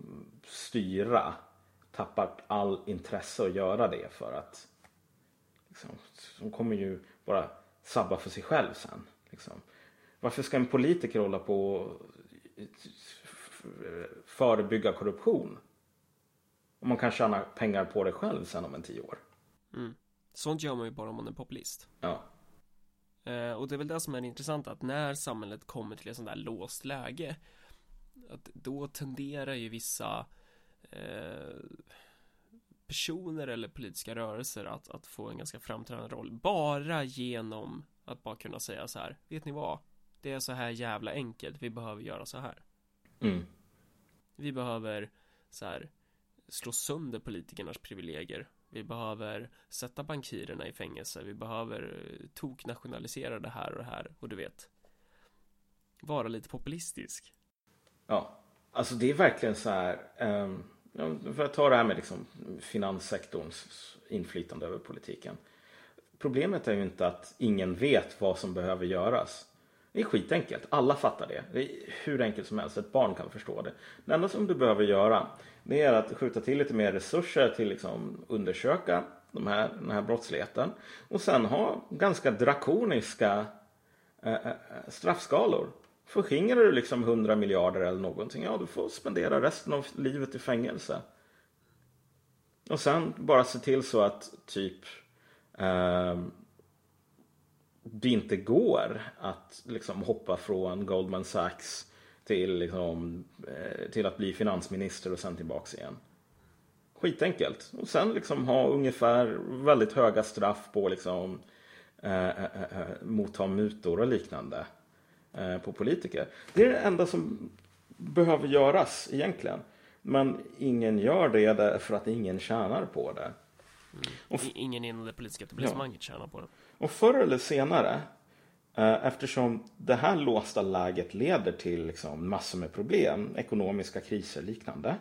styra tappar all intresse att göra det för att liksom, de kommer ju bara sabba för sig själv sen. Liksom. Varför ska en politiker hålla på och förebygga korruption? Om man kan tjäna pengar på det själv sen om en tio år. Mm. Sånt gör man ju bara om man är populist. Ja. Eh, och det är väl det som är intressant att när samhället kommer till ett sånt där låst läge att då tenderar ju vissa eh, personer eller politiska rörelser att, att få en ganska framträdande roll bara genom att bara kunna säga så här vet ni vad det är så här jävla enkelt vi behöver göra så här mm. vi behöver så här slå sönder politikernas privilegier vi behöver sätta bankirerna i fängelse vi behöver eh, toknationalisera det här och det här och du vet vara lite populistisk Ja, alltså det är verkligen så här. Um, för att ta det här med liksom finanssektorns inflytande över politiken. Problemet är ju inte att ingen vet vad som behöver göras. Det är skitenkelt. Alla fattar det. Det är hur enkelt som helst. Ett barn kan förstå det. Det enda som du behöver göra det är att skjuta till lite mer resurser till liksom undersöka de här, den här brottsligheten. Och sen ha ganska drakoniska eh, eh, eh straffskalor. Förskingrar du liksom 100 miljarder eller någonting, ja du får spendera resten av livet i fängelse. Och sen bara se till så att typ eh, det inte går att liksom hoppa från Goldman Sachs till, liksom, eh, till att bli finansminister och sen tillbaks igen. Skitenkelt. Och sen liksom ha ungefär väldigt höga straff på liksom eh, eh, eh, eh motta mutor och liknande. Eh, på politiker. Det är det enda som behöver göras egentligen. Men ingen gör det därför att ingen tjänar på det. Mm. ingen inom det politiska etablissemanget ja. tjänar på det. Och förr eller senare, eh, eftersom det här låsta läget leder till liksom massor med problem, ekonomiska kriser och liknande.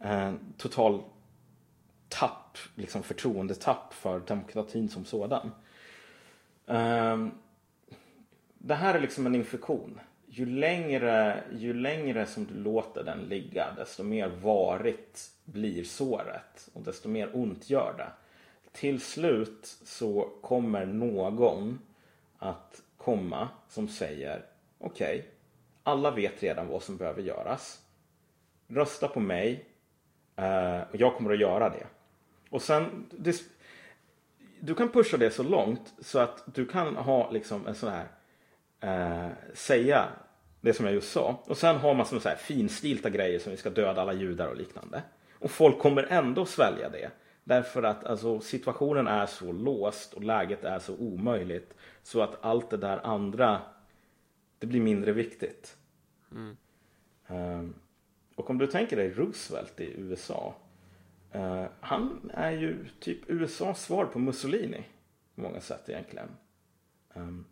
Eh, total tapp, liksom förtroendetapp för demokratin som sådan eh, det här är liksom en infektion. Ju längre, ju längre som du låter den ligga desto mer varigt blir såret och desto mer ont gör det. Till slut så kommer någon att komma som säger okej, okay, alla vet redan vad som behöver göras. Rösta på mig eh, och jag kommer att göra det. Och sen, du kan pusha det så långt så att du kan ha liksom en sån här eh, säga det som jag just sa. Och sen har man som så här finstilta grejer som vi ska döda alla judar och liknande. Och folk kommer ändå svälja det. Därför att alltså, situationen är så låst och läget är så omöjligt. Så att allt det där andra, det blir mindre viktigt. Mm. Um, och om du tänker dig Roosevelt i USA. Uh, han är ju typ USAs svar på Mussolini. På många sätt egentligen. Um,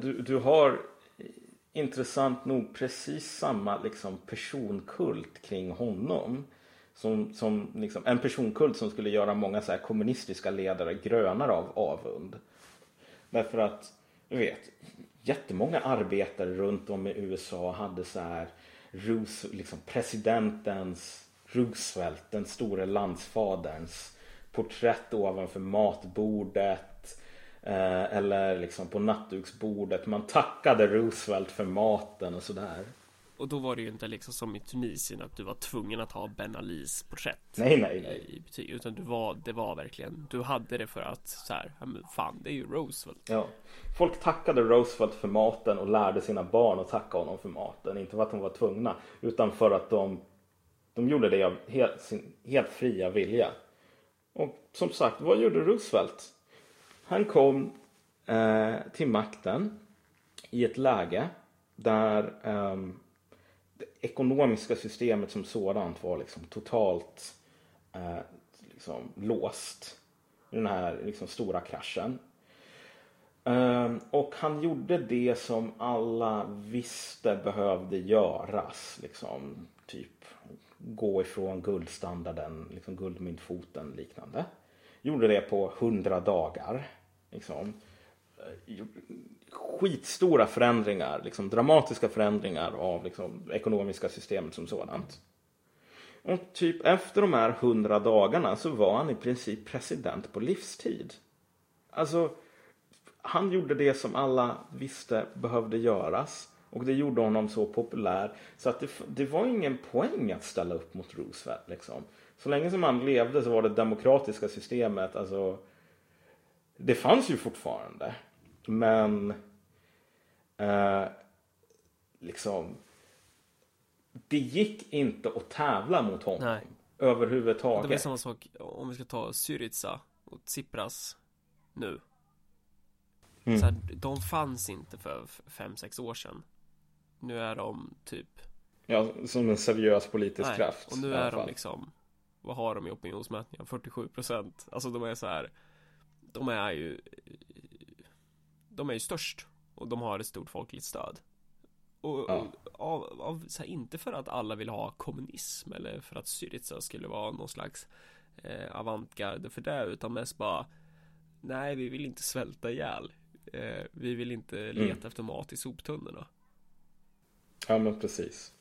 du, du har intressant nog precis samma liksom, personkult kring honom. Som, som liksom, en personkult som skulle göra många så här kommunistiska ledare grönare av avund. Därför att du vet, jättemånga arbetare runt om i USA hade så här liksom presidentens Roosevelt, den store landsfaderns porträtt ovanför matbordet eh, eller liksom på nattduksbordet. Man tackade Roosevelt för maten och sådär. Och då var det ju inte liksom som i Tunisien att du var tvungen att ha Ben Alis porträtt Nej, nej, nej. i betyg Utan du var, det var verkligen Du hade det för att så här, fan det är ju Roosevelt Ja. Folk tackade Roosevelt för maten och lärde sina barn att tacka honom för maten. Inte för att de var tvungna utan för att de, de gjorde det av helt, sin helt fria vilja. Och som sagt, vad gjorde Roosevelt? Han kom eh, till makten i ett läge där ehm, det ekonomiska systemet som sådant var liksom totalt eh, liksom låst. i Den här liksom stora kraschen. Eh, och han gjorde det som alla visste behövde göras. Liksom, typ gå ifrån guldstandarden, liksom guldmyntfoten liknande. Gjorde det på hundra dagar. Liksom. Eh, Skitstora förändringar, liksom dramatiska förändringar av liksom, ekonomiska systemet som sådant. Och typ efter de här hundra dagarna så var han i princip president på livstid. Alltså, han gjorde det som alla visste behövde göras. Och det gjorde honom så populär. Så att det, det var ingen poäng att ställa upp mot Roosevelt. Liksom. Så länge som han levde så var det demokratiska systemet, alltså. Det fanns ju fortfarande. Men. Eh, liksom. Det gick inte att tävla mot honom. Nej. Överhuvudtaget. Det var samma sak om vi ska ta Syriza och Tsipras nu Mm. så här, De fanns inte för 5-6 år sedan Nu är de typ Ja, som en seriös politisk Nej, kraft. och nu är de liksom Vad har de i opinionsmätningar? 47 procent Alltså de är så här De är ju De är ju störst Och de har ett stort folkligt stöd Och, Ja. och av, av här, inte för att alla vill ha kommunism Eller för att Syriza skulle vara någon slags eh, Avantgarde för det Utan mest bara Nej vi vill inte svälta ihjäl eh, Vi vill inte leta Mm. efter mat i soptunnorna Ja, men precis.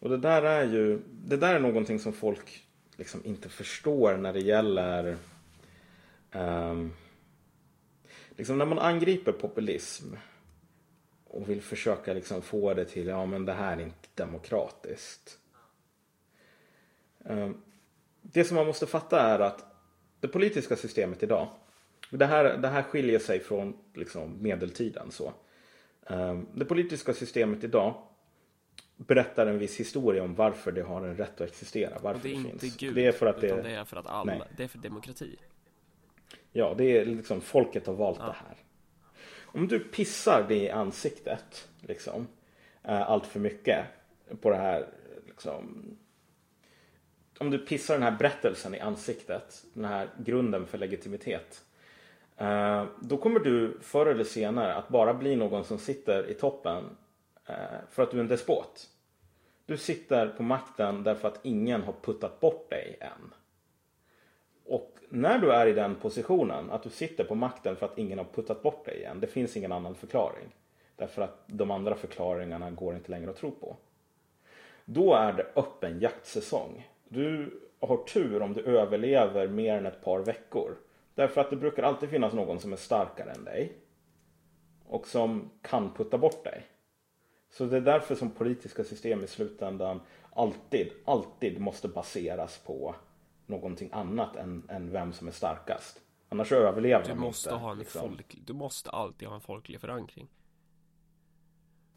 Och det där är ju, det där är någonting som folk liksom inte förstår när det gäller ehm, liksom när man angriper populism och vill försöka liksom få det till, ja men det här är inte demokratiskt. Ehm, det som man måste fatta är att det politiska systemet idag, det här, det här skiljer sig från liksom medeltiden så. Ehm, Det politiska systemet idag berättar en viss historia om varför det har en rätt att existera. Och Varför det är det, inte finns. Gud det är för att Utan det, det är för att alla Nej. Det är för demokrati ja, det är liksom folket har valt Ja. det här. Om du pissar det i ansiktet liksom, eh, allt för mycket på det här liksom, om du pissar den här berättelsen i ansiktet, den här grunden för legitimitet. eh, Då kommer du förr eller senare att bara bli någon som sitter i toppen eh, för att du är en despot. Du sitter på makten därför att ingen har puttat bort dig än. Och när du är i den positionen, att du sitter på makten för att ingen har puttat bort dig igen. Det finns ingen annan förklaring. Därför att de andra förklaringarna går inte längre att tro på. Då är det öppen jaktsäsong. Du har tur om du överlever mer än ett par veckor. Därför att det brukar alltid finnas någon som är starkare än dig. Och som kan putta bort dig. Så det är därför som politiska system i slutändan alltid, alltid måste baseras på någonting annat än, än vem som är starkast. Annars överlever Du de måste inte. ha en liksom. folk Du måste alltid ha en folklig förankring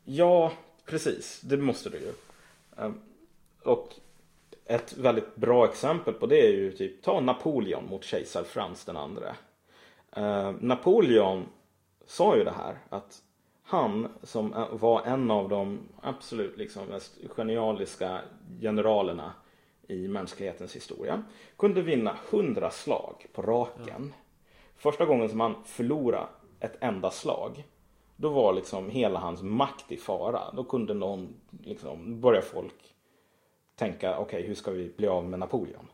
Ja, precis. Det måste du ju. Ehm, Och ett väldigt bra exempel på det är ju typ ta Napoleon mot kejsar Frans den andre. Ehm, Napoleon sa ju det här att han som var en av de absolut liksom mest genialiska generalerna i mänsklighetens historia kunde vinna hundra slag på raken. Första gången som han förlorade ett enda slag då var liksom hela hans makt i fara. Då kunde någon, liksom, börja folk tänka, okej hur ska vi bli av med Napoleon?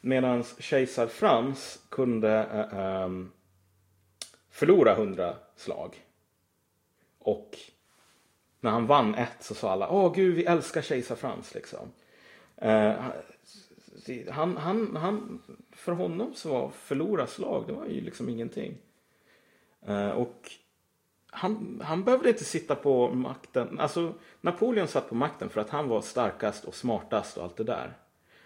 Medan kejsar Frans kunde äh, äh, förlora hundra slag. Och när han vann ett så sa alla, åh gud vi älskar kejsar Frans liksom. Eh, han, han, han, för honom så var förlora slag, det var ju liksom ingenting. Eh, och han, han behövde inte sitta på makten. Alltså Napoleon satt på makten för att han var starkast och smartast och allt det där.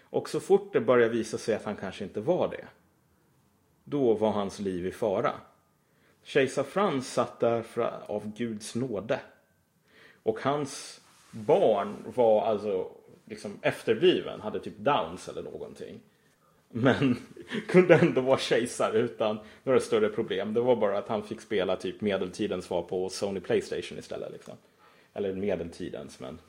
Och så fort det började visa sig att han kanske inte var det. Då var hans liv i fara. Kejsar Frans satt där för, av Guds nåde. Och hans barn var alltså liksom efterbliven, hade typ downs eller någonting. Men kunde ändå vara kejsare utan några större problem. Det var bara att han fick spela typ medeltidens svar på Sony Playstation istället. Liksom. Eller medeltidens, men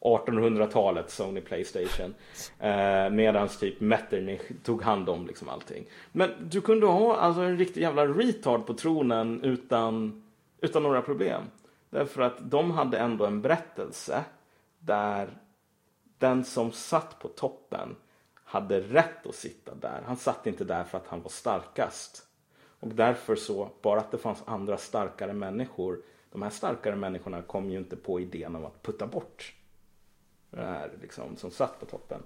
1800-talet Sony Playstation. Eh, Medan typ Metternich tog hand om liksom allting. Men du kunde ha alltså en riktig jävla retard på tronen utan, utan några problem. Därför att de hade ändå en berättelse där den som satt på toppen hade rätt att sitta där. Han satt inte där för att han var starkast. Och därför så, bara att det fanns andra starkare människor. De här starkare människorna kom ju inte på idén om att putta bort det här liksom, som satt på toppen.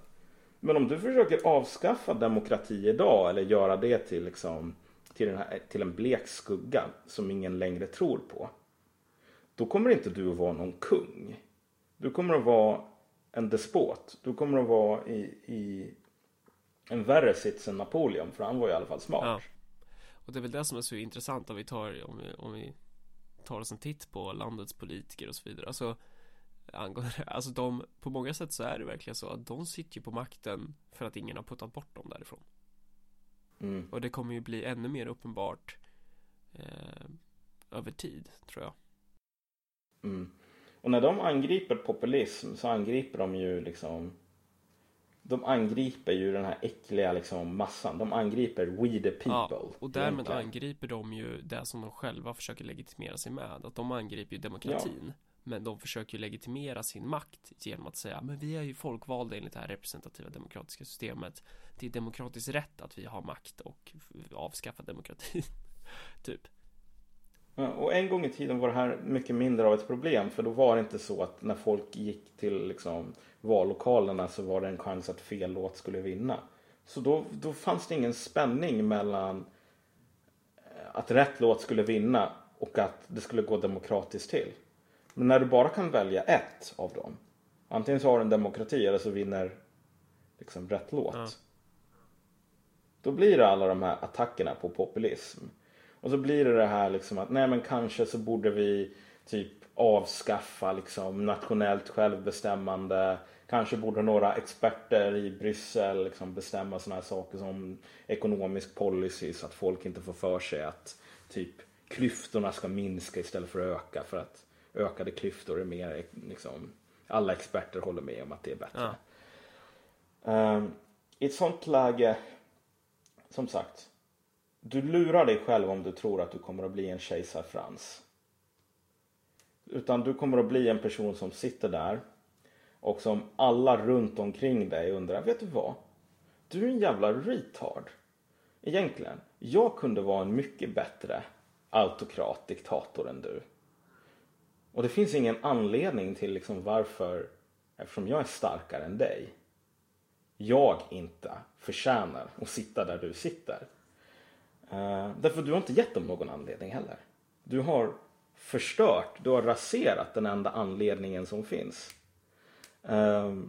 Men om du försöker avskaffa demokrati idag eller göra det till, liksom, till, den här, till en blek skugga som ingen längre tror på. Då kommer inte du att vara någon kung. Du kommer att vara en despot. Du kommer att vara i, i en värre sits än Napoleon för han var i alla fall smart. Ja. Och det är väl det som är så intressant om vi tar, om vi, om vi tar oss en titt på landets politiker och så vidare. Alltså, angående, alltså de, på många sätt så är det verkligen så att de sitter ju på makten för att ingen har puttat bort dem därifrån. Mm. Och det kommer ju bli ännu mer uppenbart eh, över tid, tror jag. Mm. Och när de angriper populism så angriper de ju liksom de angriper ju den här äckliga liksom massan. De angriper we the people. Ja, och därmed egentligen. angriper de ju det som de själva försöker legitimera sig med. Att de angriper ju demokratin. Ja. Men de försöker ju legitimera sin makt genom att säga men vi är ju folkvalda enligt det här representativa demokratiska systemet. Det är demokratiskt rätt att vi har makt och avskaffa demokratin. typ. Ja, och en gång i tiden var det här mycket mindre av ett problem för då var det inte så att när folk gick till liksom, vallokalerna så var det en chans att fel låt skulle vinna. Så då, då fanns det ingen spänning mellan eh, att rätt låt skulle vinna och att det skulle gå demokratiskt till. Men när du bara kan välja ett av dem. Antingen så har du en demokrati eller så vinner liksom rätt låt. Ja. Då blir det alla de här attackerna på populism. Och så blir det det här liksom att nej men kanske så borde vi typ avskaffa liksom nationellt självbestämmande. Kanske borde några experter i Bryssel liksom bestämma sådana här saker som ekonomisk policy så att folk inte får för sig att typ klyftorna ska minska istället för att öka för att ökade klyftor är mer liksom alla experter håller med om att det är bättre. Ja. Um, I ett sånt läge som sagt du lurar dig själv om du tror att du kommer att bli en kejsar Frans. Utan du kommer att bli en person som sitter där och som alla runt omkring dig undrar, vet du vad? Du är en jävla retard. Egentligen, jag kunde vara en mycket bättre autokrat, diktator än du. Och det finns ingen anledning till liksom varför, eftersom jag är starkare än dig, jag inte förtjänar att sitta där du sitter. Uh, därför du har inte gett dem någon anledning heller. Du har förstört, du har raserat den enda anledningen som finns. Uh,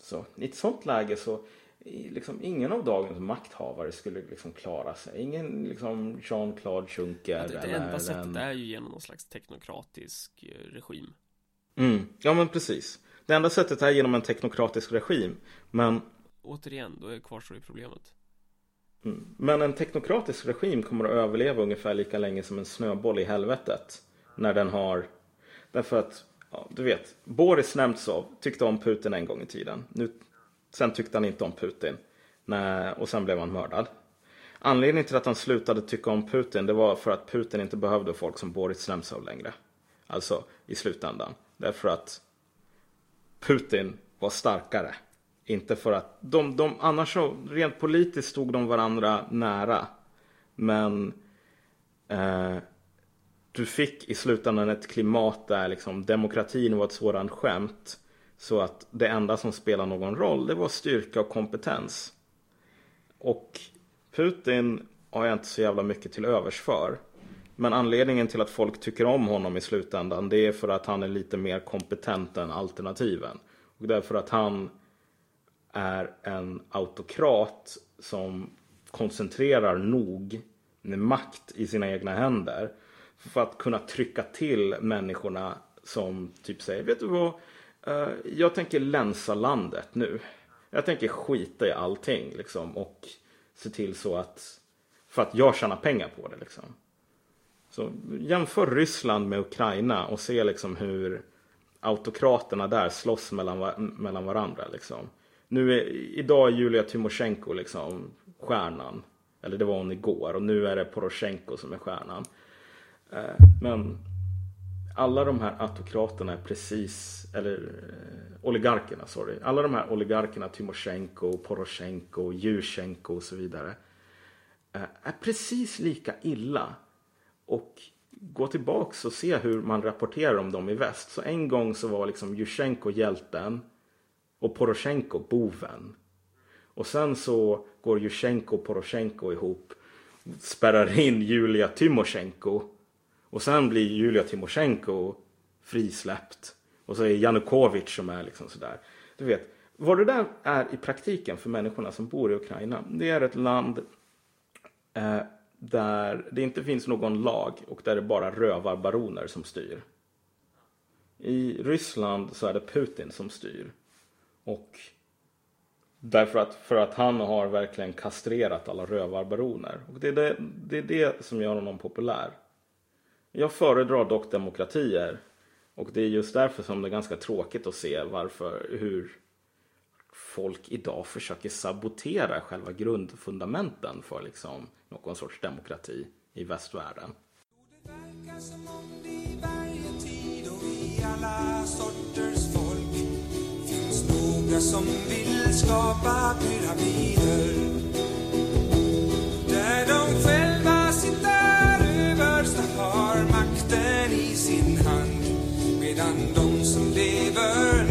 så i ett sånt läge så liksom, ingen av dagens makthavare skulle liksom klara sig. Ingen liksom Jean-Claude Juncker. Ja, det, det enda sättet en... är ju genom någon slags teknokratisk eh, regim. Mm, ja men precis. Det enda sättet är genom en teknokratisk regim. Men Återigen, då kvarstår ju problemet. Mm. Men en teknokratisk regim kommer att överleva ungefär lika länge som en snöboll i helvetet. När den har... Därför att, ja, du vet, Boris Nemtsov tyckte om Putin en gång i tiden. Nu, sen tyckte han inte om Putin. Nej, och sen blev han mördad. Anledningen till att han slutade tycka om Putin det var för att Putin inte behövde folk som Boris Nemtsov längre. Alltså i slutändan. Därför att Putin var starkare. Inte för att de, de annars så rent politiskt stod de varandra nära. Men eh, du fick i slutändan ett klimat där liksom demokratin var ett sådant skämt. Så att det enda som spelade någon roll det var styrka och kompetens. Och Putin har jag inte så jävla mycket till övers för. Men anledningen till att folk tycker om honom i slutändan det är för att han är lite mer kompetent än alternativen. Och därför att han är en autokrat som koncentrerar nog med makt i sina egna händer. För att kunna trycka till människorna som typ säger, vet du vad? Eh, jag tänker länsa landet nu. Jag tänker skita i allting liksom och se till så att, för att jag tjänar pengar på det liksom. Så jämför Ryssland med Ukraina och se liksom hur autokraterna där slåss mellan, mellan varandra liksom. Nu är, idag är Julia Tymosjenko liksom stjärnan. Eller det var hon igår och nu är det Poroshenko som är stjärnan. Eh, men alla de här autokraterna är precis, eller eh, oligarkerna, sorry. Alla de här oligarkerna, Tymosjenko, Poroshenko, Jusjenko och så vidare. Eh, är precis lika illa. Och gå tillbaks och se hur man rapporterar om dem i väst. Så en gång så var liksom Jusjenko hjälten och Poroshenko boven. Och sen så går Jusjenko och Poroshenko ihop. Spärrar in Julia Tymosjenko. Och sen blir Julia Tymosjenko frisläppt. Och så är Janukovic som är liksom sådär. Du vet, vad det där är i praktiken för människorna som bor i Ukraina. Det är ett land eh, där det inte finns någon lag och där det bara rövarbaroner som styr. I Ryssland så är det Putin som styr. Och därför att, för att han har verkligen kastrerat alla rövarbaroner. Och det är det, det är det som gör honom populär. Jag föredrar dock demokratier. Och det är just därför som det är ganska tråkigt att se varför, hur folk idag försöker sabotera själva grundfundamenten för liksom någon sorts demokrati i västvärlden. Det verkar som om det i varje tid och i alla sorter många som vill skapa pyramider. Där de själva sitter överst och har makten i sin hand. Medan de som lever